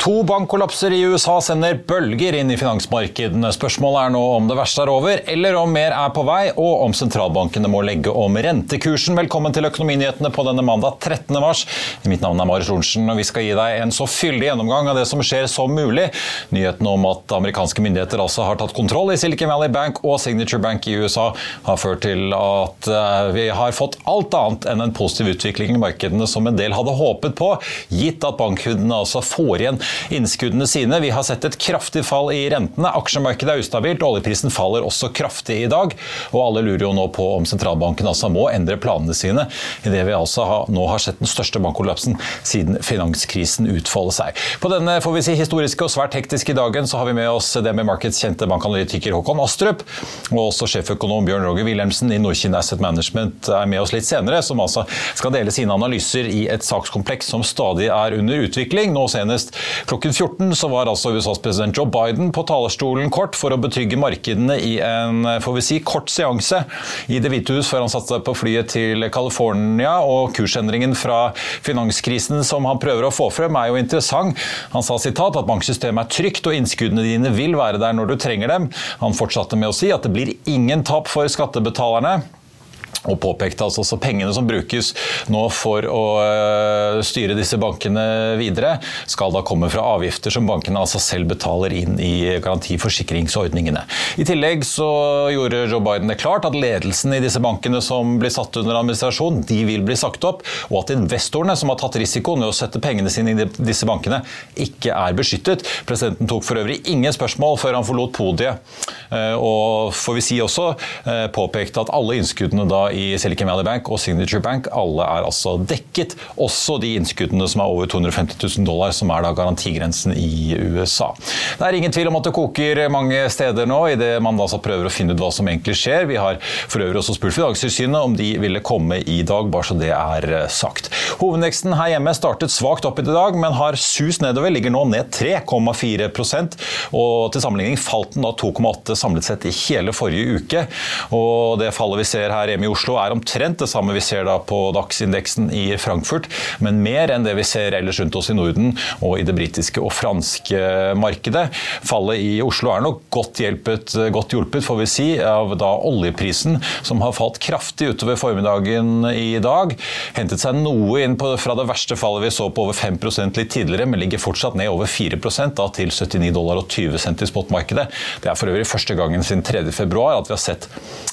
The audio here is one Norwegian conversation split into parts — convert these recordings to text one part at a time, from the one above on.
To bankkollapser i USA sender bølger inn i finansmarkedene. Spørsmålet er nå om det verste er over, eller om mer er på vei, og om sentralbankene må legge om rentekursen. Velkommen til Økonominyhetene på denne mandag 13. mars. Mitt navn er Marius Lorentzen, og vi skal gi deg en så fyldig gjennomgang av det som skjer som mulig. Nyheten om at amerikanske myndigheter altså har tatt kontroll i Silicon Valley Bank og Signature Bank i USA, har ført til at eh, vi har fått alt annet enn en positiv utvikling i markedene som en del hadde håpet på, gitt at bankkundene altså får igjen innskuddene sine. Vi har sett et kraftig fall i rentene. Aksjemarkedet er ustabilt, oljeprisen faller også kraftig i dag. Og alle lurer jo nå på om sentralbanken altså må endre planene sine, idet vi altså har, nå har sett den største bankkollapsen siden finanskrisen utfolde seg. På denne får vi si historiske og svært hektiske dagen så har vi med oss DNB Markets kjente bankanalytiker Håkon Astrup, og også sjeføkonom Bjørn Roger Wilhelmsen i Nordkinn Asset Management er med oss litt senere, som altså skal dele sine analyser i et sakskompleks som stadig er under utvikling. Nå senest Klokken 14 så var altså USAs president Joe Biden på talerstolen kort for å betrygge markedene i en får vi si, kort seanse i Det hvite hus før han satte seg på flyet til California. Og kursendringen fra finanskrisen som han prøver å få frem, er jo interessant. Han sa sitat at banksystemet er trygt og innskuddene dine vil være der når du trenger dem. Han fortsatte med å si at det blir ingen tap for skattebetalerne og påpekte altså også pengene som brukes nå for å ø, styre disse bankene videre, skal da komme fra avgifter som bankene altså selv betaler inn i garantiforsikringsordningene. I tillegg så gjorde Joe Biden det klart at ledelsen i disse bankene som blir satt under administrasjon, de vil bli sagt opp, og at investorene som har tatt risikoen ved å sette pengene sine i disse bankene, ikke er beskyttet. Presidenten tok for øvrig ingen spørsmål før han forlot podiet, øh, og får vi si også øh, påpekte at alle innskuddene da i Silicon Valley Bank og Signature Bank alle er altså dekket. Også de innskuddene som er over 250 000 dollar, som er da garantigrensen i USA. Det er ingen tvil om at det koker mange steder nå, idet man da prøver å finne ut hva som egentlig skjer. Vi har for øvrig også spurt Finanstilsynet om de ville komme i dag, bare så det er eh, sagt. Hovedveksten her hjemme startet svakt opp i dag, men har sus nedover. Ligger nå ned 3,4% og til sammenligning falt den da 2,8 samlet sett i hele forrige uke. Og det fallet vi ser her hjemme i Oslo er omtrent det samme vi ser da på dagsindeksen i Frankfurt, men mer enn det vi ser ellers rundt oss i Norden og i det britiske og franske markedet. Fallet i Oslo er nok godt, hjulpet, godt hjulpet får vi si, av da oljeprisen, som har falt kraftig utover formiddagen i dag. Hentet seg noe inn på, fra det verste fallet vi så på over 5 litt tidligere, men ligger fortsatt ned over 4% da, til 79 dollar og 20 cent i spotmarkedet. Det er for øvrig første gangen siden 3. februar at vi har sett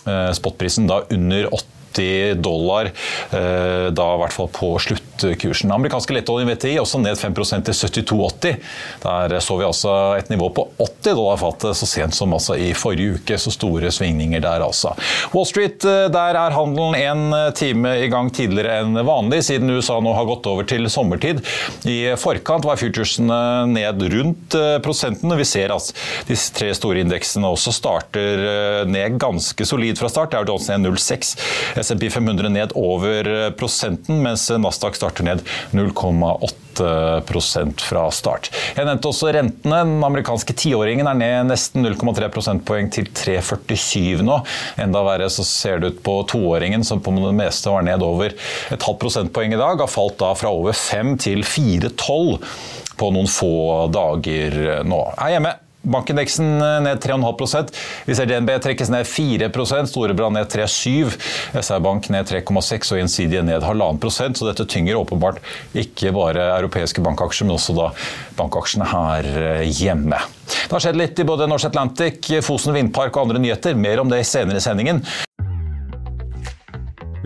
uh, spotprisen da under åtte 80 dollar, eh, da i hvert fall på sluttkursen. Amerikanske letteoljen VTI også ned 5% til 72,80. Der så vi altså et nivå på 80 dollar fatet så sent som altså i forrige uke. Så store svingninger der altså. Wall Street, eh, der er handelen en time i gang tidligere enn vanlig, siden USA nå har gått over til sommertid. I forkant var futuresene ned rundt prosentene. prosenten. Vi ser at de tre store indeksene også starter ned ganske solid fra start. Det er Johnson 1,06. SMP 500 ned over prosenten, mens Nasdaq starter ned 0,8% fra start. Jeg nevnte også rentene. Den amerikanske tiåringen er ned nesten 0,3 prosentpoeng til 3,47 nå. Enda verre så ser det ut på toåringen, som på det meste var ned over et halvt prosentpoeng i dag. Har falt da fra over 5 til 4,12 på noen få dager nå. Her hjemme Bankindeksen ned 3,5% Vi ser DNB trekkes ned 4% Storebrand ned 3,7 SR-Bank ned 3,6 og Gjensidige ned 1,5 prosent. Så dette tynger åpenbart ikke bare europeiske bankaksjer, men også da bankaksjene her hjemme. Det har skjedd litt i både Norse Atlantic, Fosen vindpark og andre nyheter. Mer om det senere i sendingen.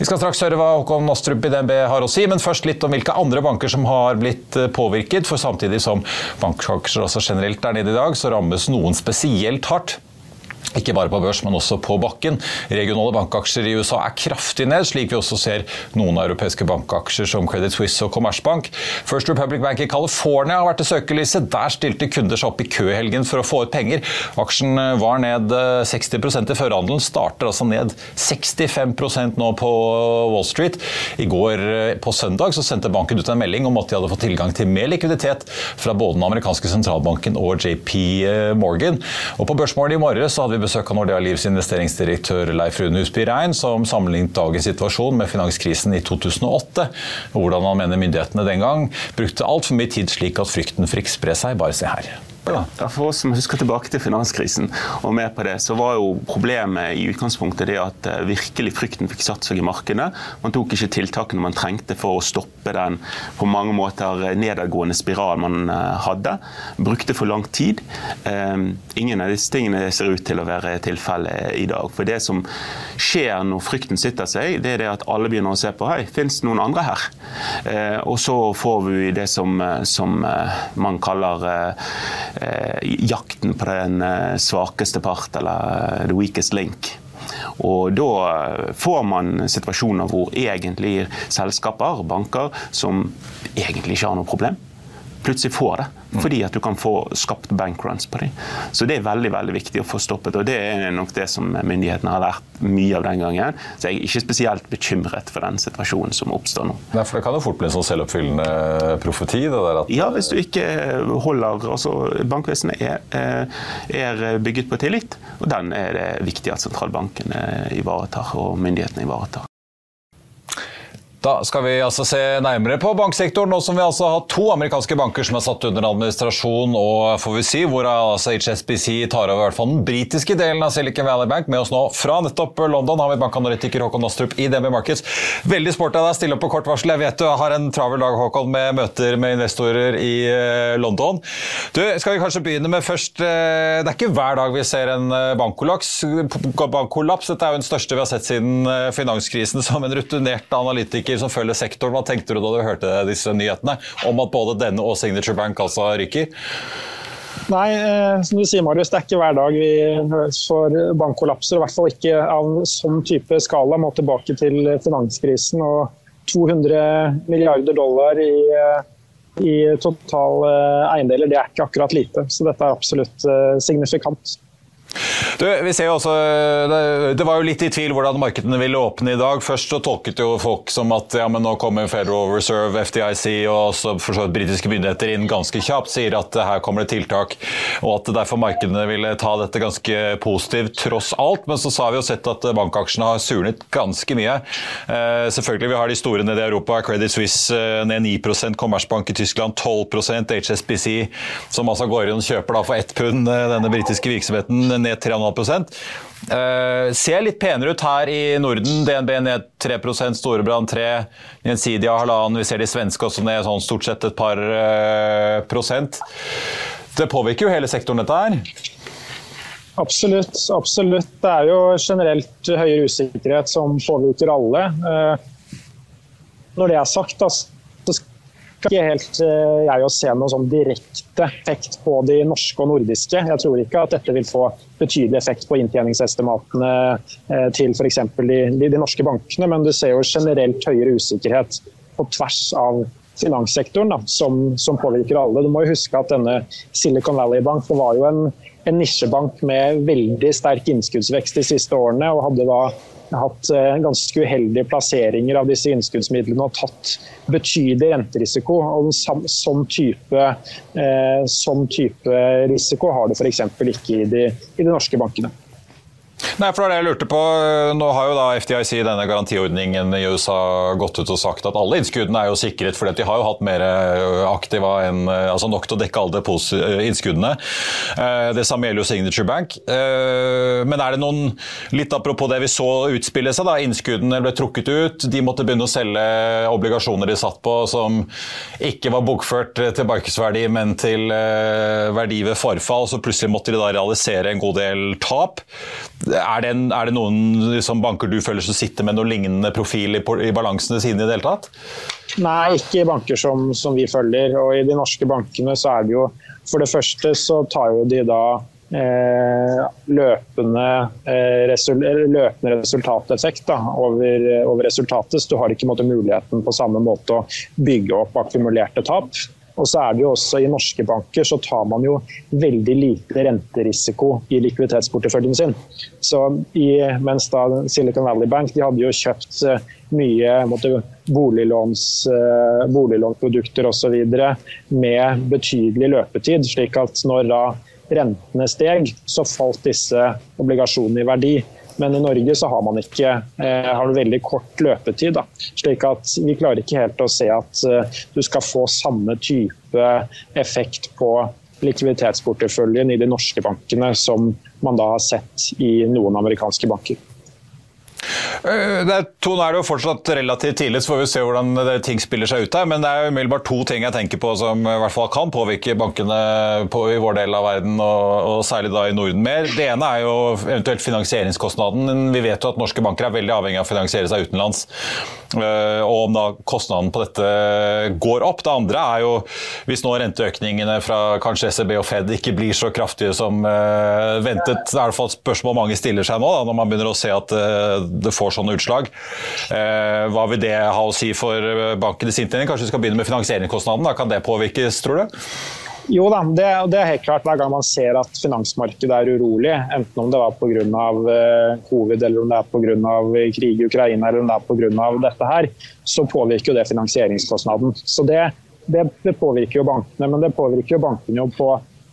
Vi skal straks høre hva Håkon Nostrup i DNB har å si, men først litt om hvilke andre banker som har blitt eh, påvirket. For samtidig som bankaksjer også generelt er nede i dag, så rammes noen spesielt hardt. Ikke bare på børs, men også på bakken. Regionale bankaksjer i USA er kraftig ned, slik vi også ser noen europeiske bankaksjer som Credit Suisse og Commerzbank. First Republic Bank i California har vært i søkelyset. Der stilte kunder seg opp i kø helgen for å få ut penger. Aksjen var ned 60 eh, i førhandelen, starter altså ned 65% nå på Wall Street. I går eh, på søndag så sendte banken ut en melding om at de hadde fått tilgang til mer likviditet fra både den amerikanske sentralbanken og JP eh, Morgan. Og på børsmålet i morgen så hadde vi besøk av Nordea Livs investeringsdirektør Leif Rune Husby Rein, som sammenlignet dagens situasjon med finanskrisen i 2008. Hvordan han mener myndighetene den gang brukte altfor mye tid slik at frykten fikk spre seg. Bare se her. Ja, for oss som husker tilbake til finanskrisen, og med på det, så var jo problemet i utgangspunktet det at eh, virkelig frykten fikk satt seg i markedet. Man tok ikke tiltakene man trengte for å stoppe den på mange måter nedadgående spiralen man eh, hadde. Brukte for lang tid. Ehm, ingen av disse tingene ser ut til å være tilfellet i dag. For det som skjer når frykten sitter seg, det er det at alle begynner å se på hei, fins det noen andre her? Eh, og så får vi det som, som man kaller Eh, jakten på den eh, svakeste part, eller the weakest link. Og da får man situasjoner hvor egentlig selskaper, banker, som egentlig ikke har noe problem, plutselig får det. Fordi at du kan få skapt bankruns på dem. Så det er veldig veldig viktig å få stoppet. Og det er nok det som myndighetene har lært mye av den gangen. Så jeg er ikke spesielt bekymret for den situasjonen som oppstår nå. Nei, for det kan jo fort bli en sånn selvoppfyllende profeti? det der at... Ja, hvis du ikke holder altså Bankvesenet er, eh, er bygget på tillit, og den er det viktig at sentralbanken ivaretar og myndighetene ivaretar. Da skal vi altså se nærmere på banksektoren, nå som vi altså har to amerikanske banker som er satt under administrasjon, og får vi si hvor altså HSBC tar over i hvert fall den britiske delen av Silicon Valley Bank. Med oss nå fra nettopp London har vi bankanalytiker Håkon Astrup i DNB Markets. Veldig sporty av deg, stille opp på kort varsel. Jeg vet du har en travel dag Håkon, med møter med investorer i eh, London. Du, skal vi kanskje begynne med først eh, Det er ikke hver dag vi ser en eh, bankkollaps. bankkollaps. Dette er jo den største vi har sett siden finanskrisen, som en rutinert analytiker banker som følger sektoren. Hva tenkte du da du hørte disse nyhetene om at både denne og Signature Bank altså ryker? Nei, eh, som du sier, Marius, det er ikke hver dag vi får bankkollapser. I hvert fall ikke av sånn type skala. Må tilbake til finanskrisen og 200 milliarder dollar i, eh, i total eh, eiendeler. Det er ikke akkurat lite. Så dette er absolutt signifikant. Du, vi ser jo også, det, var jo litt i tvil hvordan markedene ville åpne i dag. Først så tolket jo folk som at ja, men nå kommer Federal Reserve, FDIC og også for så vidt britiske myndigheter inn ganske kjapt. Sier at her kommer det tiltak, og at derfor markedene ville ta dette ganske positivt tross alt. Men så har vi jo sett at bankaksjene har surnet ganske mye. Eh, selvfølgelig, vi har de store nede i Europa. Credit Suisse eh, ned 9% Commerzbank i Tyskland 12% HSBC, som altså går inn og kjøper da for ett pund eh, denne britiske virksomheten ned 3,5 Uh, ser litt penere ut her i Norden. DNB ned 3% Storebrand 3 Gjensidige halvannen. Vi ser de svenske også ned sånn stort sett et par uh, prosent. Det påvirker jo hele sektoren, dette her? Absolutt. absolutt. Det er jo generelt høyere usikkerhet som påvirker alle. Uh, når det er sagt, altså, ikke helt eh, jeg å se noe sånn direkte effekt på de norske og nordiske. Jeg tror ikke at dette vil få betydelig effekt på inntjeningsestimatene eh, til f.eks. De, de, norske bankene, men du ser jo generelt høyere usikkerhet på tvers av finanssektoren da, som, som, påvirker alle. Du må jo huske at denne Silicon Valley Bank var jo en en nisjebank med veldig sterk innskuddsvekst de siste årene, og hadde da hatt eh, ganske uheldige plasseringer av disse innskuddsmidlene og tatt betydelig renterisiko. og Sånn type, eh, sånn type risiko har du f.eks. ikke i de, i de norske bankene. Nei, for det jeg lurte på. Nå har jo da FDIC, denne garantiordningen i USA, gått ut og sagt at alle innskuddene er jo sikret, for de har jo hatt mer øh, aktiva enn øh, altså nok til å dekke alle øh, innskuddene. Det samme gjelder jo Signature Bank. Men er det noen, litt apropos det vi så utspille seg, da, innskuddene ble trukket ut, de måtte begynne å selge obligasjoner de satt på som ikke var bokført til markedsverdi, men til verdi ved forfall, så plutselig måtte de da realisere en god del tap. Er det, en, er det noen liksom, banker du føler som sitter med noen lignende profil i, i balansene sine i det hele tatt? Nei, ikke banker som, som, vi følger. Og i de norske bankene så er det jo For det første så tar jo de da eh, løpende, eh, resul, løpende resultateffekt da, over, over, resultatet. Så du har ikke måte, muligheten på samme måte å bygge opp akkumulerte tap. Og så er det jo også I norske banker så tar man jo veldig lite renterisiko i likviditetsporteføljen sin. Så i, Mens da Silicon Valley Bank de hadde jo kjøpt eh, mye måtte, boliglåns, boliglånsprodukter boliglånprodukter osv. med betydelig løpetid. slik at når da rentene steg, så falt disse obligasjonene i verdi. Men i Norge så har man ikke eh, har veldig kort løpetid. Da. Slik at vi klarer ikke helt å se at eh, du skal få samme type effekt på likviditetsporteføljen i de norske bankene som man da har sett i noen amerikanske banker. Eh, det er, er det jo fortsatt relativt tidlig, så får vi se hvordan ting spiller seg ut her. Men det er umiddelbart to ting jeg tenker på som i hvert fall kan påvirke bankene på, i vår del av verden, og, og, særlig da i Norden mer. Det ene er jo eventuelt finansieringskostnaden. Vi vet jo at norske banker er veldig avhengig av å finansiere seg utenlands. Eh, og om da kostnaden på dette går opp. Det andre er jo hvis nå renteøkningene fra kanskje SEB og Fed ikke blir så kraftige som eh, ventet. Det er i hvert fall et spørsmål mange stiller seg nå, da, når man begynner å se at det får sånne utslag. Eh, hva vil det ha å si for eh, bankenes inntjening? Kanskje vi skal begynne med finansieringskostnaden? Da kan det påvirkes, tror du? Jo da, det, det, er helt klart. Hver gang man ser at finansmarkedet er urolig, enten om det var pga. Eh, covid, eller om det er pga. krig i Ukraina eller om det er pga. dette her, så påvirker jo det finansieringskostnaden. Så det, det, det, påvirker jo bankene, men det påvirker jo bankene jo på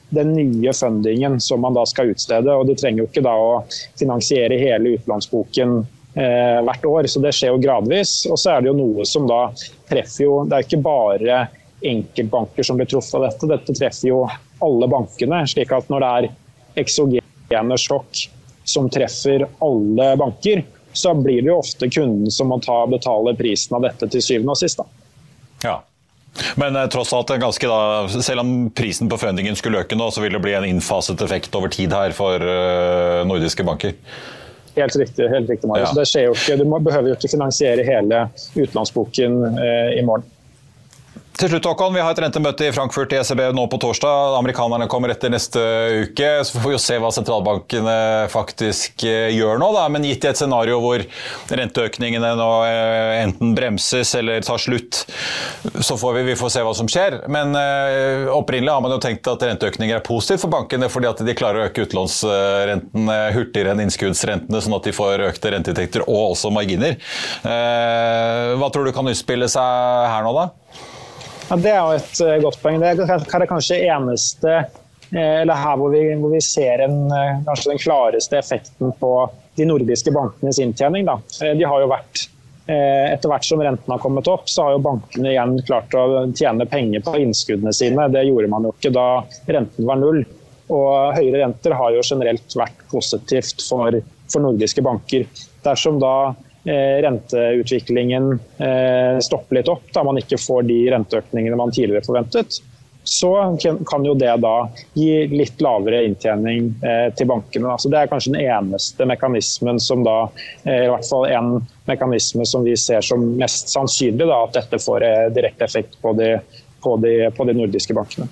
den nye fundingen som man da skal utstede. og De trenger jo ikke da å finansiere hele utlånsboken eh, hvert år. Så det skjer jo gradvis. Og så er det jo noe som da treffer jo Det er ikke bare enkeltbanker som blir truffet av dette, dette treffer jo alle bankene. slik at når det er eksogene sjokk som treffer alle banker, så blir det jo ofte kunden som må ta, betale prisen av dette til syvende og sist. Da. Ja. Men eh, tross alt, ganske da, selv om prisen på fundingen skulle øke nå, så vil det bli en innfaset effekt over tid her for eh, nordiske banker? Helt riktig, helt riktig Marius. Ja. Det skjer jo ikke, du behøver jo ikke finansiere hele utenlandsboken eh, i morgen. Til slutt, Håkon, Vi har et rentemøte i Frankfurt i ECB nå på torsdag. Amerikanerne kommer etter neste uke. Så får vi jo se hva sentralbankene faktisk eh, gjør nå. Da. Men gitt i et scenario hvor renteøkningene nå eh, enten bremses eller tar slutt, så får vi, vi får se hva som skjer. Men eh, opprinnelig har man jo tenkt at renteøkninger er positivt for bankene, fordi at de klarer å øke utlånsrentene hurtigere enn innskuddsrentene, sånn at de får økte renteinntekter og også marginer. Hva tror du kan utspille seg her nå, da? Ja, det er jo et uh, godt poeng. Det er kanskje eneste eh, eller her hvor vi, hvor vi ser en, eh, kanskje den klareste effekten på de nordiske bankenes inntjening. Da. De har jo vært, Etter hvert som rentene har kommet opp, så har jo bankene igjen klart å tjene penger på innskuddene sine. Det gjorde man jo ikke da renten var null. Og høyere renter har jo generelt vært positivt for, for nordiske banker. Dersom da Eh, renteutviklingen eh, stopper litt opp, da man ikke får de renteøkningene man tidligere forventet, så kan jo det da gi litt lavere inntjening eh, til bankene. Så det er kanskje den eneste mekanismen som da, i hvert fall en mekanisme som vi ser som mest sannsynlig, da, at dette får direkte effekt på de, på de, på de nordiske bankene.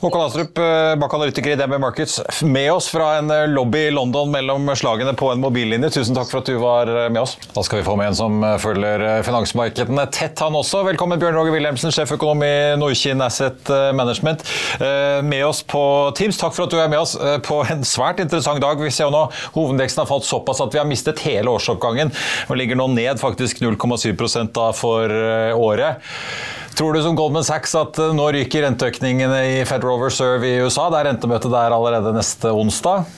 Håkon Astrup, eh, bankanalytiker i DB Markets, med oss fra en eh, lobby i London mellom slagene på en mobillinje. Tusen takk for at du var eh, med oss. Da skal vi få med en som følger finansmarkedene tett, han også. Velkommen, Bjørn Roger Wilhelmsen, sjeføkonom i Nordkinn Asset Management. Med oss på Teams. Takk for at du er med oss på en svært interessant dag. Vi ser jo nå hovedveksten har falt såpass at vi har mistet hele årsoppgangen og ligger nå ned faktisk 0,7 da for året. Tror du som Goldman Sachs at eh, nå ryker renteøkningene i Federal Reserve i USA? Det er rentemøte der allerede neste onsdag?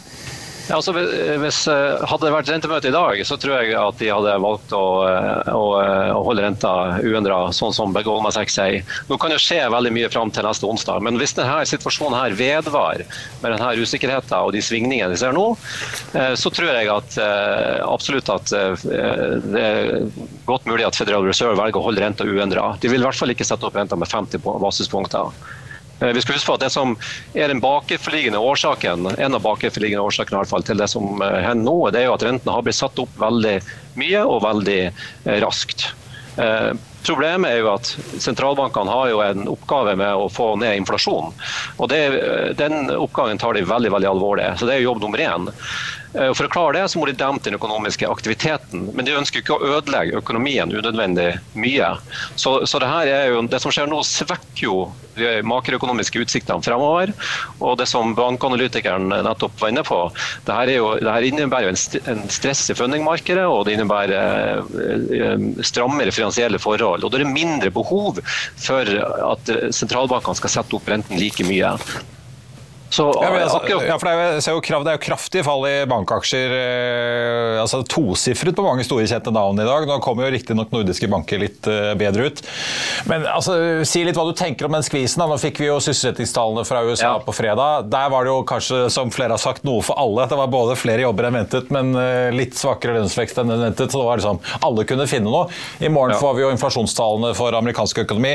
Ja, altså, hvis eh, Hadde det vært rentemøte i dag, så tror jeg at de hadde valgt å, eh, å, eh, å holde renta uendra, sånn som Goldman Sachs sier. Nå kan det skje veldig mye fram til neste onsdag, men hvis denne situasjonen her vedvarer med denne usikkerheten og de svingningene vi ser nå, så tror jeg at absolutt at det er godt mulig at Federal Reserve velger å holde renta uendra. De vil i hvert fall ikke sette opp renta med 50 basispunkter. Eh, vi skal huske på at Det som er den bakenforliggende årsaken en av bakenforliggende årsakene i hvert fall, til det som eh, hender nå, det er jo at rentene har blitt satt opp veldig mye og veldig eh, raskt. Problemet er jo at sentralbankene har jo en oppgave med å få ned inflasjonen. Og Den oppgaven tar de veldig veldig alvorlig. Så Det er jobb nummer én. Eh, for å klare det så må de dempe den økonomiske aktiviteten, men de ønsker ikke å ødelegge økonomien unødvendig mye. Så, så det, jo, det, som skjer nå, svekker jo de makroøkonomiske utsiktene fremover. Og det som bankanalytikeren nettopp var inne på, det her, jo, det her innebærer jo en, stress i fundingmarkedet, og det innebærer eh, eh, strammere finansielle forhold. Og da er det mindre behov for at sentralbankene skal sette opp renten like mye. Så, ja, altså, ja, for det er, jo, det er jo kraftig fall i bankaksjer. Eh, altså Tosifret på mange store kjente navn i dag. Nå kommer jo riktignok nordiske banker litt eh, bedre ut. Men altså, si litt hva du tenker om den skvisen. Da. Nå fikk vi jo sysselsettingstallene fra USA ja. på fredag. Der var det jo kanskje, som flere har sagt, noe for alle. Det var både flere jobber enn ventet, men eh, litt svakere lønnsvekst enn ventet. Så det var liksom, alle kunne finne noe. I morgen får vi jo inflasjonstallene for amerikansk økonomi.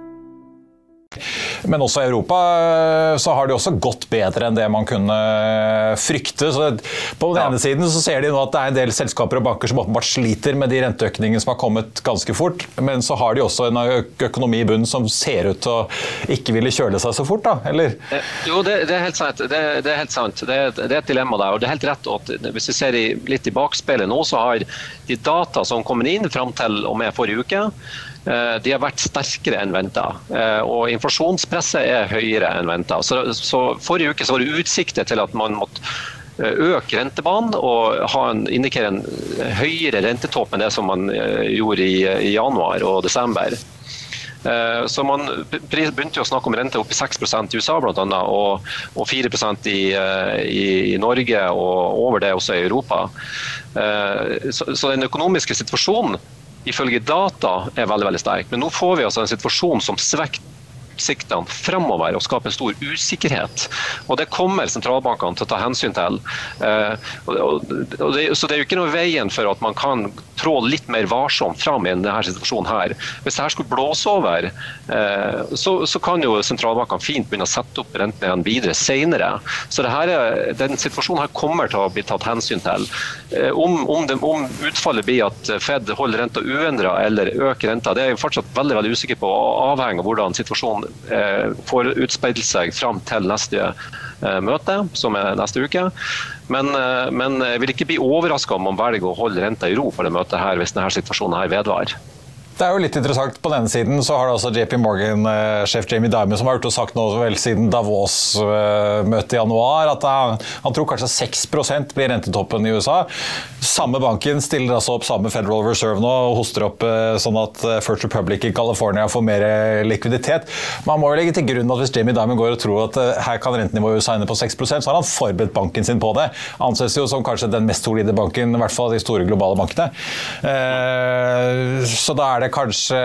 Men også i Europa eh, så har det også gått bedre enn det man kunne eh, frykte. Så på den ene siden så ser de nå at det er en del selskaper og banker som åpenbart sliter med de renteøkningene som har kommet ganske fort, men så har de også en økonomi i bunnen som ser ut til å ikke ville kjøle seg så fort, da, eller? Eh, jo, det, det er helt sant. Det, det, er helt sant. Det, det, er et dilemma der. og det er helt rett at Hvis vi ser litt i bakspeilet nå, så har de data som kommer inn fram til og med forrige uke, de har vært sterkere enn venta. Eh, og inflasjonspresset er høyere enn venta. Så, så, forrige uke så var det utsikter til at man måtte eh, øke rentebanen og en, indikere en høyere rentetopp enn det som man gjorde i, i januar og desember. Så Man begynte å snakke om rente opp i 6% i USA blant annet, og, og 4 i, i, i, Norge og over det også i Europa. Så, så den økonomiske situasjonen ifølge data er veldig veldig sterk. Men nå får vi altså en situasjon som svekker utsiktene fremover og skaper stor usikkerhet. Og Det kommer sentralbankene til å ta hensyn til. Eh, så Det er jo ikke noe veien for at man kan trå litt mer varsomt fram i denne situasjonen her. Hvis dette skulle blåse over, eh, så, kan jo sentralbankene fint begynne å sette opp rentene igjen videre senere. Så her, den situasjonen her kommer til å bli tatt hensyn til. Eh, om, om, det, om utfallet blir at Fed holder renta uendra eller øker renta, det er jeg fortsatt veldig veldig usikker på, avhengig av hvordan situasjonen får utspeilt seg fram til neste møte, som er neste uke. Men, eh, men jeg vil ikke bli overraska om man velger å holde renta i ro på det møtet her, hvis denne situasjonen her vedvarer. Det er jo litt interessant. På denne siden så har det også JP Morgan-sjef Jamie Dimon som har gjort og sagt noe vel siden Davos-møtet i januar, at han, han tror kanskje 6% blir rentetoppen i USA. Samme banken stiller altså opp sammen med Federal Reserve nå og hoster opp eh, sånn at eh, First Republic i California får mer eh, likviditet. Man må jo legge til grunn at hvis Jamie Dimon går og tror at her kan rentenivået USA ende på 6% så har han forberedt banken sin på det. Anses jo som kanskje den mest solide banken, i hvert fall de store globale bankene. Så da er det kanskje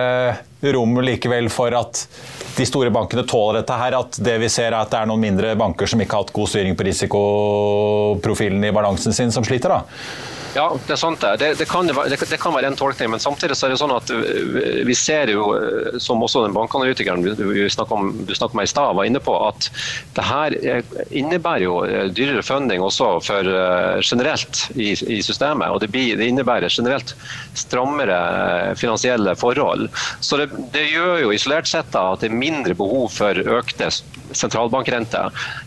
rom likevel for at de store bankene tåler dette her. At det vi ser er at det er noen mindre banker som ikke har hatt god styring på risikoprofilen i balansen sin, som sliter. da. Ja, det er sant det. Det, kan, det kan, være en tolkning, men samtidig så er det sånn at øh, vi ser jo, øh, som også den bankanalytikeren du du snakket om i stad, var inne på, at det her innebærer jo dyrere funding også for generelt i, i systemet. Og det, blir, det, innebærer generelt strammere finansielle forhold. Så det, det gjør jo isolert sett da, at det er mindre behov for økte sentralbankrente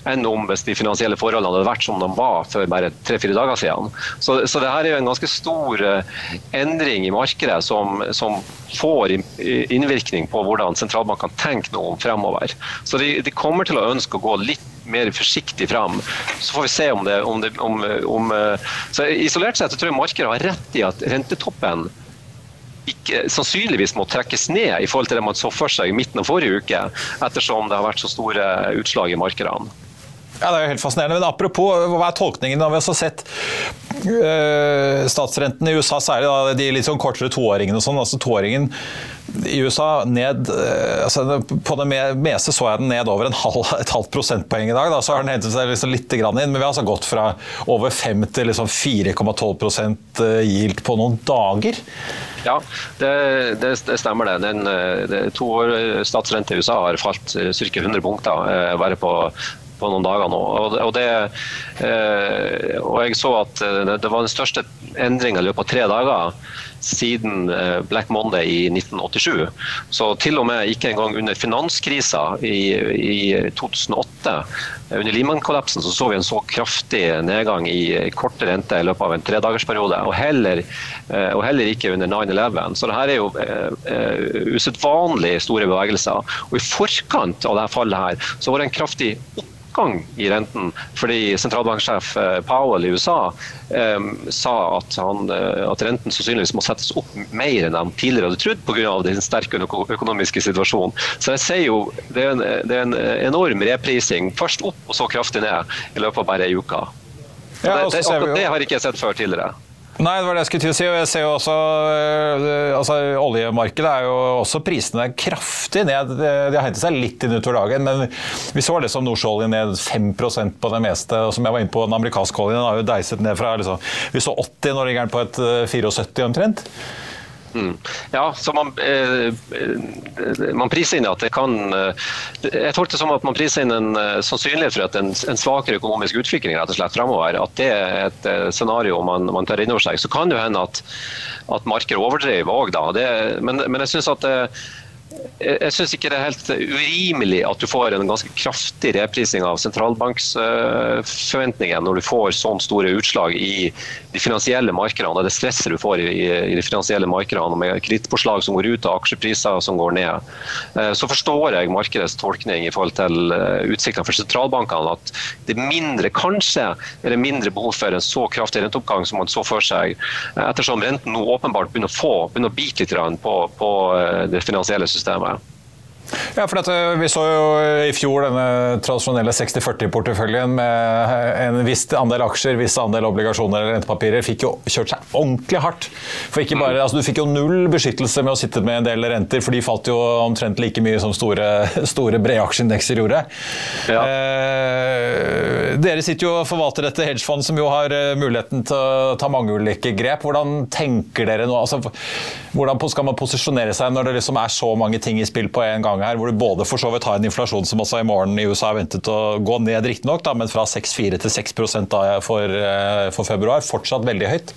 enn om hvis de finansielle forholdene hadde vært som de var for bare tre-fire dager siden. Så, så det her er jo en ganske stor eh, endring i markedet som, som får innvirkning på hvordan sentralbankene tenker noe om fremover. Så de, de, kommer til å ønske å gå litt mer forsiktig frem. Så får vi se om det, om det om, om, eh, så Isolert sett så tror jeg markedet har rett i at rentetoppen ikke, sannsynligvis må trekkes ned i forhold til det man så for seg i midten av forrige uke, ettersom det har vært så store utslag i markedene. Ja, Det er jo helt fascinerende. Men apropos, hva er tolkningen? Vi har også sett statsrenten i USA, særlig da, de litt sånn kortere toåringene og sånn. altså Toåringen i USA ned øh, altså På det meste så jeg den ned over halv, et halvt prosentpoeng i dag. Da, så har den hentet seg liksom litt inn, men vi har altså gått fra over 5 til liksom 4,12% yield på noen dager. Ja, det, det, det stemmer det. Den, det to år statsrente i USA har falt ca. 100 punkter. bare på på noen dager nå. Og, det, eh, og jeg så at eh, det var den største endringa i løpet av tre dager siden eh, Black Monday i 1987. Så til og med ikke engang under finanskrisa i, i 2008, under Lehman-kollapsen, så så vi en så kraftig nedgang i korte rente i løpet av en tredagersperiode. Og heller, og heller ikke under 9-11. Så dette er jo uh, usedvanlig store bevegelser. Og i forkant av dette fallet her, så var det en kraftig oppgang i renten. Fordi sentralbanksjef eh, Powell i USA eh, sa at, han, eh, at, renten sannsynligvis må settes opp mer enn de tidligere hadde trodd pga. den sterke økonomiske situasjonen. Så jeg sier jo det er, en, det er en enorm reprising. Først opp og så kraftig ned i løpet av bare ei uke. Ja, det, det, det, har ikke jeg sett før tidligere. Nei, det var det jeg skulle til å si. og jeg ser jo også, øh, altså Oljemarkedet er jo også prisene kraftig ned. De har hentet seg litt inn utover dagen, men vi så liksom nordsjøoljen ned 5% på det meste. og som jeg var inne på, Den amerikanske oljen har jo deiset ned fra liksom, Vi så 80, nå ligger på et 74 øh, omtrent. Mm. Ja, så man, eh, man, priser inn at det kan eh, Jeg tolker det som at man priser inn en eh, sannsynlighet for at en, en svakere økonomisk utvikling rett og slett fremover, at det er et eh, scenario man, man tar inn over seg. Så kan det jo hende at, at markedet overdriver òg, da. Det, men, men, jeg synes at det, jeg syns ikke det er helt urimelig at du får en ganske kraftig reprising av sentralbanksforventningen når du får sånn store utslag i de finansielle markedene og det stresset du får i, de finansielle markedene med kredittpåslag som går ut og aksjepriser som går ned. Eh, så forstår jeg markedets tolkning i forhold til eh, utsiktene for sentralbankene at det mindre, kanskje er det mindre behov for en så kraftig renteoppgang som man så for seg, eh, ettersom renten nå åpenbart begynner å få, begynner å bite litt på, på det finansielle systemet systemet. Ja, for dette, Vi så jo i fjor denne tradisjonelle 60-40-porteføljen med en viss andel aksjer, viss andel obligasjoner eller rentepapirer, fikk jo kjørt seg ordentlig hardt. For ikke bare, altså Du fikk jo null beskyttelse med å sitte med en del renter, for de falt jo omtrent like mye som store, store brede aksjeindekser gjorde. Ja. Eh, dere sitter jo og forvalter dette hedgefondet, som jo har eh, muligheten til å ta mange ulike grep. Hvordan tenker dere nå? Altså, hvordan skal man posisjonere seg når det liksom er så mange ting i spill på en gang her? hvor du både for så vidt har en inflasjon som også i morgen i USA er ventet å gå ned, riktignok, men fra 6,4 til 6 for, eh, for februar. Fortsatt veldig høyt.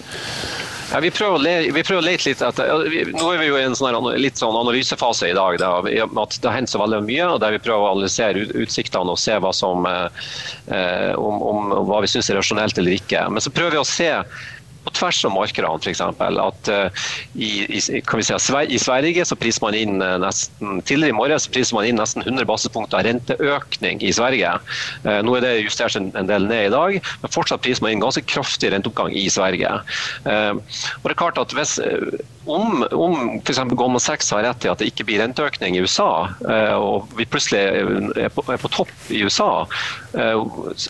Ja, vi, prøver le, vi, prøver å lete litt etter Nå er vi jo i en sånn litt sånn analysefase i dag. Da, at det har hendt så veldig mye, og der vi prøver å analysere utsiktene og se hva, som, eh, om, om, hva vi syns er rasjonelt eller ikke. Men så prøver vi å se tvers av markedene, f.eks. At uh, i, si, i, Sverige så priser man inn uh, nesten Tidligere i morges priser man inn nesten 100 basispunkter renteøkning i Sverige. Uh, nå er det justert en, del ned i dag, men fortsatt priser man inn ganske kraftig renteoppgang i Sverige. og det er klart at hvis om, om f.eks. Goldman Sachs har rett i at det ikke blir renteøkning i USA, eh, og vi plutselig er på, er på topp i USA, eh,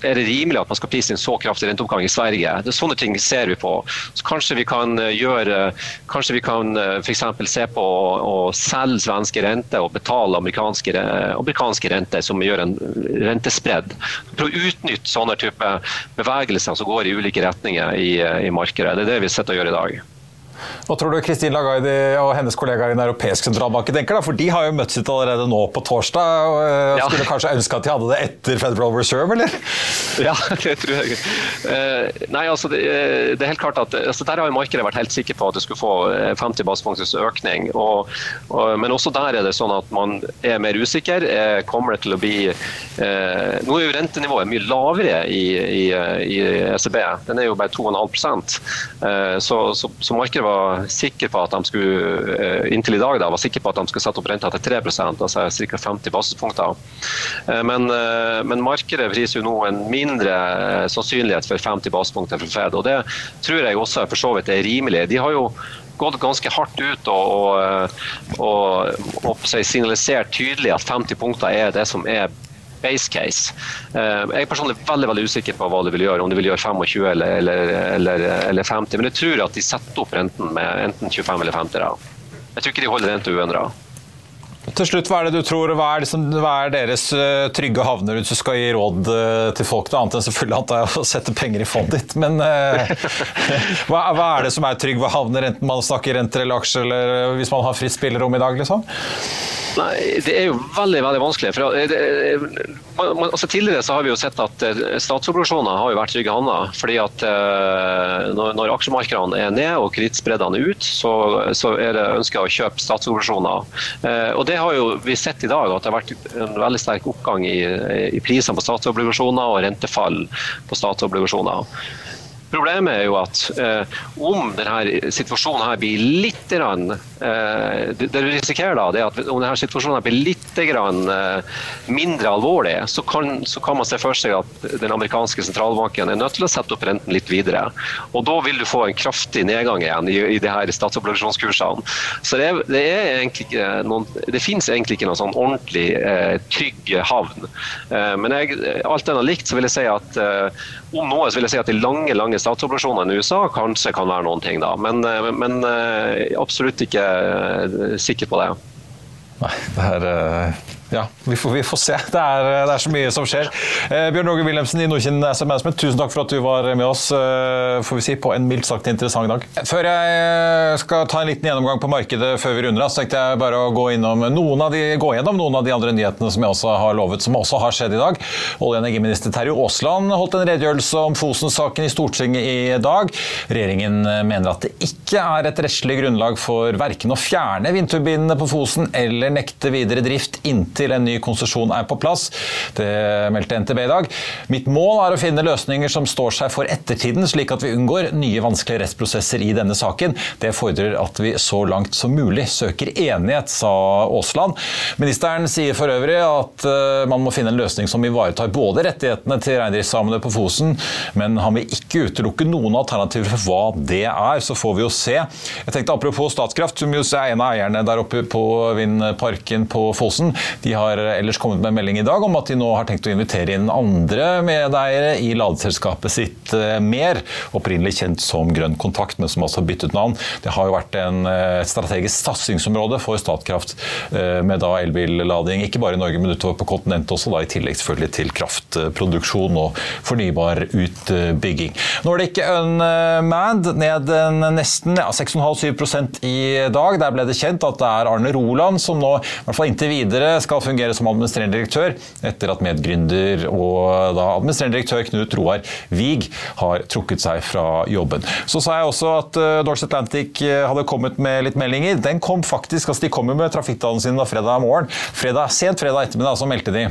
er det rimelig at man skal prise inn så kraftig renteoppgang i Sverige. Det er Sånne ting ser vi på. Så Kanskje vi kan eh, gjøre, kanskje vi kan f.eks. se på å selge svenske renter og betale amerikanske, amerikanske renter, som gjør en rentespredd. For å utnytte sånne type bevegelser som går i ulike retninger i, i markedet. Det er det vi sitter og gjør i dag. Hva tror du Kristin Lagaidi og hennes kollegaer i Den europeiske sentralbanken tenker? da? For de har jo møtt sitt allerede nå på torsdag. og eh, ja. Skulle kanskje ønske at de hadde det etter Federal Reserve, eller? Ja, det tror jeg. Uh, nei, altså det, eh, det, er helt klart at altså Der har jo markedet vært helt sikker på at det skulle få 50 basepunkters økning. Og, og, men også der er det sånn at man er mer usikker. Kommer det til å bli eh, Nå er jo rentenivået mye lavere i, i, i ECB. Den er jo bare 2,5 eh, så, så, så markedet var sikker på at de skulle eh, inntil i dag da, var sikker på at de skulle sette opp renta til 3 altså ca. 50 basispunkter. Eh, men, eh, men, markedet priser jo nå en mindre sannsynlighet for 50 basispunkter for Fed. og Det tror jeg også for så vidt er rimelig. De har jo gått ganske hardt ut og, og, og, og signalisert tydelig at 50 punkter er det som er base case. Eh, jeg er personlig veldig veldig usikker på hva de vil gjøre, om de vil gjøre 25 eller, eller, eller, eller 50. Men jeg tror at de setter opp renten med enten 25 eller 50. Da. Jeg tror ikke de holder renta uendra. Til slutt, Hva er det du tror, hva er, liksom, hva er deres uh, trygge havner hvis du skal gi råd uh, til folk? Da, annet enn selvfølgelig det å sette penger i fondet ditt. Men uh, hva, hva, er det som er trygge havner, enten man snakker renter eller aksjer, eller hvis man har fritt spillerom i dag? liksom? Nei, Det er jo veldig veldig vanskelig. For det, man, altså tidligere så har vi jo sett at eh, statsobligasjoner har jo vært trygge havner. fordi at eh, når, når aksjemarkedene er ned og kredittspreddene er ut, så, så, er det ønska å kjøpe statsobligasjoner. Eh, og Det har jo vi sett i dag, at det har vært en veldig sterk oppgang i, i prisene på statsobligasjoner og rentefall på statsobligasjoner. Problemet er jo at eh, om denne situasjonen her blir litt grann, eh, Det du risikerer da, det er at om denne situasjonen blir litt grann, eh, mindre alvorlig, så kan, så kan, man se for seg at den amerikanske sentralbanken er nødt til å sette opp renten litt videre. Og Da vil du få en kraftig nedgang igjen i, i de her statsobligasjonskursene. Så det, det, ikke noen, det finnes egentlig ikke noen sånn ordentlig eh, trygg havn. Eh, men jeg, alt annet likt så vil jeg si at eh, om noe så vil jeg si at de lange lange statsoperasjonene i USA kanskje kan være noen ting, da. Men, eh, men eh, absolutt ikke eh, sikker på det. Nei, det er ja, vi får, vi får se. Det er, det er, så mye som skjer. Eh, Bjørn Roger Wilhelmsen i Nordkinn Asset Management, tusen takk for at du var med oss eh, får vi si, på en mildt sagt interessant dag. Før jeg eh, skal ta en liten gjennomgang på markedet før vi runder så tenkte jeg bare å gå, de, gå gjennom noen av de andre nyhetene som jeg også har lovet, som også har skjedd i dag. Olje- og energiminister Terje Aasland holdt en redegjørelse om Fosen-saken i Stortinget i dag. Regjeringen mener at det ikke er et rettslig grunnlag for verken å fjerne vindturbinene på Fosen eller nekte videre drift inntil til en ny konsesjon er på plass. Det meldte NTB i dag. Mitt mål er å finne løsninger som står seg for ettertiden, slik at vi unngår nye vanskelige rettsprosesser i denne saken. Det fordrer at vi så langt som mulig søker enighet, sa Aasland. Ministeren sier for øvrig at eh, man må finne en løsning som ivaretar både rettighetene til reindriftssamene på Fosen, men han vil ikke utelukke noen alternativer for hva det er. Så får vi jo se. Jeg tenkte Apropos Statkraft, som jo er en av eierne der oppe på vindparken på Fosen. De har ellers kommet med en melding i dag om at de nå har tenkt å invitere inn andre medeiere i ladeselskapet sitt eh, mer. Opprinnelig kjent som Grønn Kontakt, men som altså har byttet navn. Det har jo vært en eh, strategisk satsingsområde for Statkraft eh, med da elbillading, ikke bare i Norge, men utover på kontinentet også, da i tillegg selvfølgelig til kraftproduksjon og fornybar utbygging. Nordic Unmanned ned nesten ja, 6,5-7 i dag. Der ble det kjent at det er Arne Roland som nå, i hvert fall inntil videre, skal fungere som administrerende direktør, etter at medgründer og da administrerende direktør Knut Roar Wiig har trukket seg fra jobben. Så sa jeg også at Norse Atlantic hadde kommet med litt meldinger. Den kom faktisk, altså De kom med trafikktallene sine da fredag morgen. Fredag, sent fredag ettermiddag så meldte de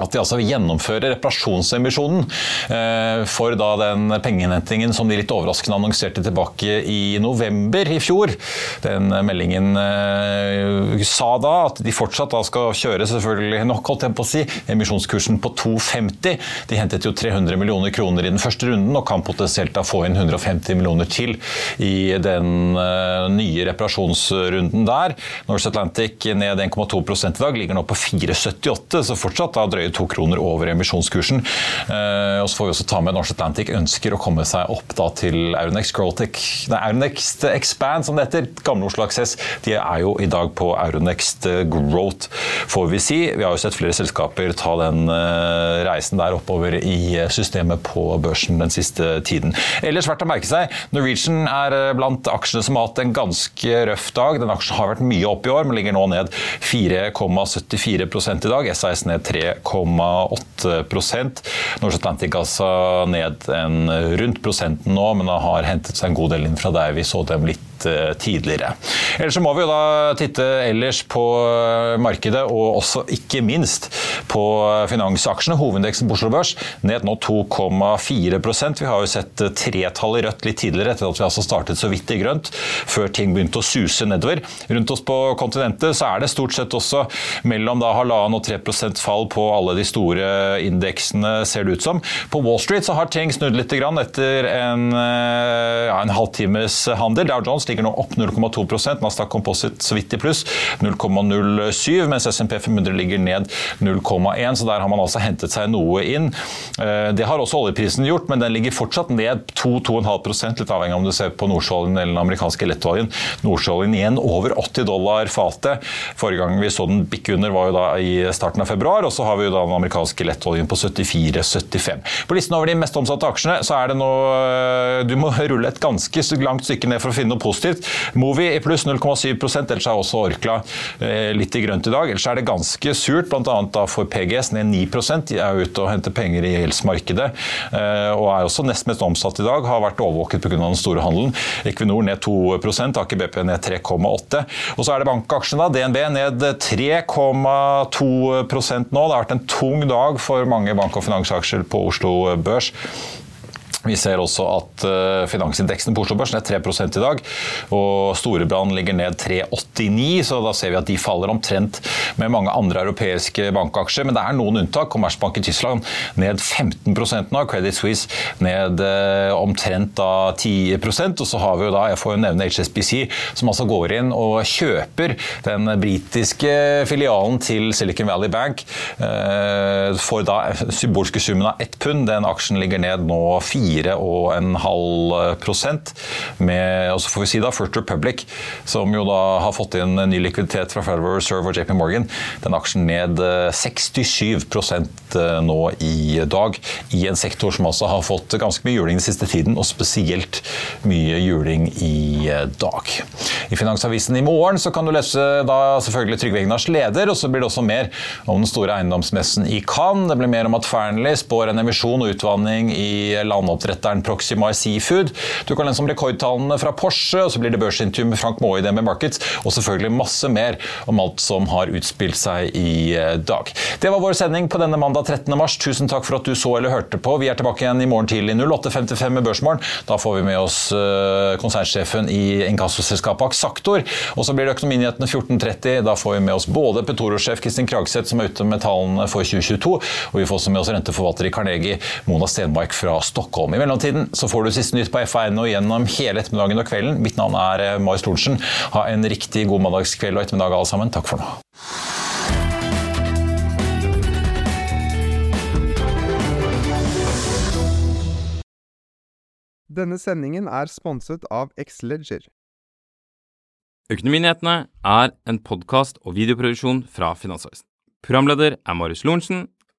at de altså vil gjennomføre reparasjonsemisjonen eh, for da den pengeinnhentingen som de litt overraskende annonserte tilbake i november i fjor. Den meldingen eh, sa da at de fortsatt da skal kjøre selvfølgelig nok, holdt jeg på å si, emisjonskursen på 2,50. De hentet jo 300 millioner kroner i den første runden og kan potensielt da få inn 150 millioner til i den eh, nye reparasjonsrunden der. Norse Atlantic ned 1,2 i dag, ligger nå på 4,78, så fortsatt da drøye to kroner over emisjonskursen. Og så får vi også ta med Norse Atlantic ønsker å komme seg opp da til Euronext Growtech, nei, Euronext Expand, som det heter. Gamle Oslo Access. De er jo i dag på Euronext Growth, får vi si. Vi har jo sett flere selskaper ta den reisen der oppover i systemet på børsen den siste tiden. Ellers verdt å merke seg, Norwegian er blant aksjene som har hatt en ganske røff dag. Den aksjen har vært mye opp i år, men ligger nå ned 4,74 i dag. SAS ned 3, 0,8% Norse Atlantic-gassa ned en rundt prosenten nå, men har hentet seg en god del inn fra der vi så dem litt tidligere. Ellers så må vi jo da titte ellers på markedet, og også ikke minst på finansaksjene. Hovedindeksen på Oslo Børs ned nå 2,4% Vi har jo sett tretall i rødt litt tidligere, etter at vi altså startet så vidt i grønt, før ting begynte å suse nedover. Rundt oss på kontinentet så er det stort sett også mellom da halvannen og 3 fall på alle de store indeksene, ser det ut som. På Wall Street så har ting snudd litt etter en, ja, en halvtimes handel. Dow Jones ligger nå opp 0,2 Nasdaq Composite så vidt i pluss 0,07, mens SMP 500 ligger ned 0,1. Så der har man altså hentet seg noe inn. Det har også oljeprisen gjort, men den ligger fortsatt ned 2-2,5 litt avhengig av om du ser på nordsjøoljen eller den amerikanske lettoljen. Nordsjøoljen igjen over 80 dollar fatet. Forrige gang vi så den bikke under, var jo da i starten av februar. og så har vi jo da den amerikanske lettoljen på 74,75. På listen over de mest omsatte aksjene så er det nå Du må rulle et ganske langt stykke ned for å finne noe positivt. Movi i pluss 0,7% ellers er også Orkla litt i grønt i dag. Ellers er det ganske surt, bl.a. for PGS ned 9 De er ute og henter penger i gjeldsmarkedet og er også nest mest omsatt i dag. Har vært overvåket pga. den store handelen. Equinor ned 2 Aker BP ned 3,8 Og så er det bankaksjene. da, DNB ned 3,2% nå. Det har vært en tung dag for mange bank- og finansaksjer på Oslo Børs. Vi ser også at finansindeksen på Oslo Børs er 3 i dag. og Storebrand ligger ned 3,89, så da ser vi at de faller omtrent med mange andre europeiske bankaksjer. Men det er noen unntak. Commerzbank i Tyskland ned 15 nå. Credit Suisse ned omtrent da 10% Og så har vi jo da, jeg får jo nevne HSBC, som altså går inn og kjøper den britiske filialen til Silicon Valley Bank for da symbolske summen av ett pund. Den aksjen ligger ned nå 4 4,5% med, og så får vi si da First Republic, som jo da har fått inn ny likviditet fra Federal Reserve og JP Morgan. Den aksjen ned 67% nå i dag, i en sektor som altså har fått ganske mye juling den siste tiden, og spesielt mye juling i dag. I Finansavisen i morgen så kan du lese da selvfølgelig Trygve Egnars leder, og så blir det også mer om den store eiendomsmessen i Cannes. Det blir mer om at Fearnley spår en emisjon og utvanning i landoppdretteren Proximar Seafood. Du kan lese om rekordtallene fra Porsche, og så blir det børsintervju med Frank Maae i DNB Markets, og selvfølgelig masse mer om alt som har utspilt seg i eh, dag. Det var vår sending på denne mandag 13. mars. Tusen takk for at du så eller hørte på. Vi er tilbake igjen i morgen tidlig 08.55 med Børsmorgen. Da får vi med oss eh, konsernsjefen i inkassoselskapet Aksaktor, Og så blir det Økonominyhetene 14.30. Da får vi med oss både Petoro-sjef Kristin Kragseth, som er ute med tallene for 2022, og vi får også med oss renteforvalter i Carnegie, Mona Stenmark fra Stockholm. I mellomtiden så får du siste nytt på F1 og gjennom hele ettermiddagen og kvelden. Mitt navn er eh, Marius Thorensen. Ha en riktig god mandagskveld og ettermiddag alle sammen. Takk for nå. Denne sendingen er sponset av Xleger. Økonominyhetene er en podkast og videoproduksjon fra Finansavisen. Programleder er Marius Lorentzen.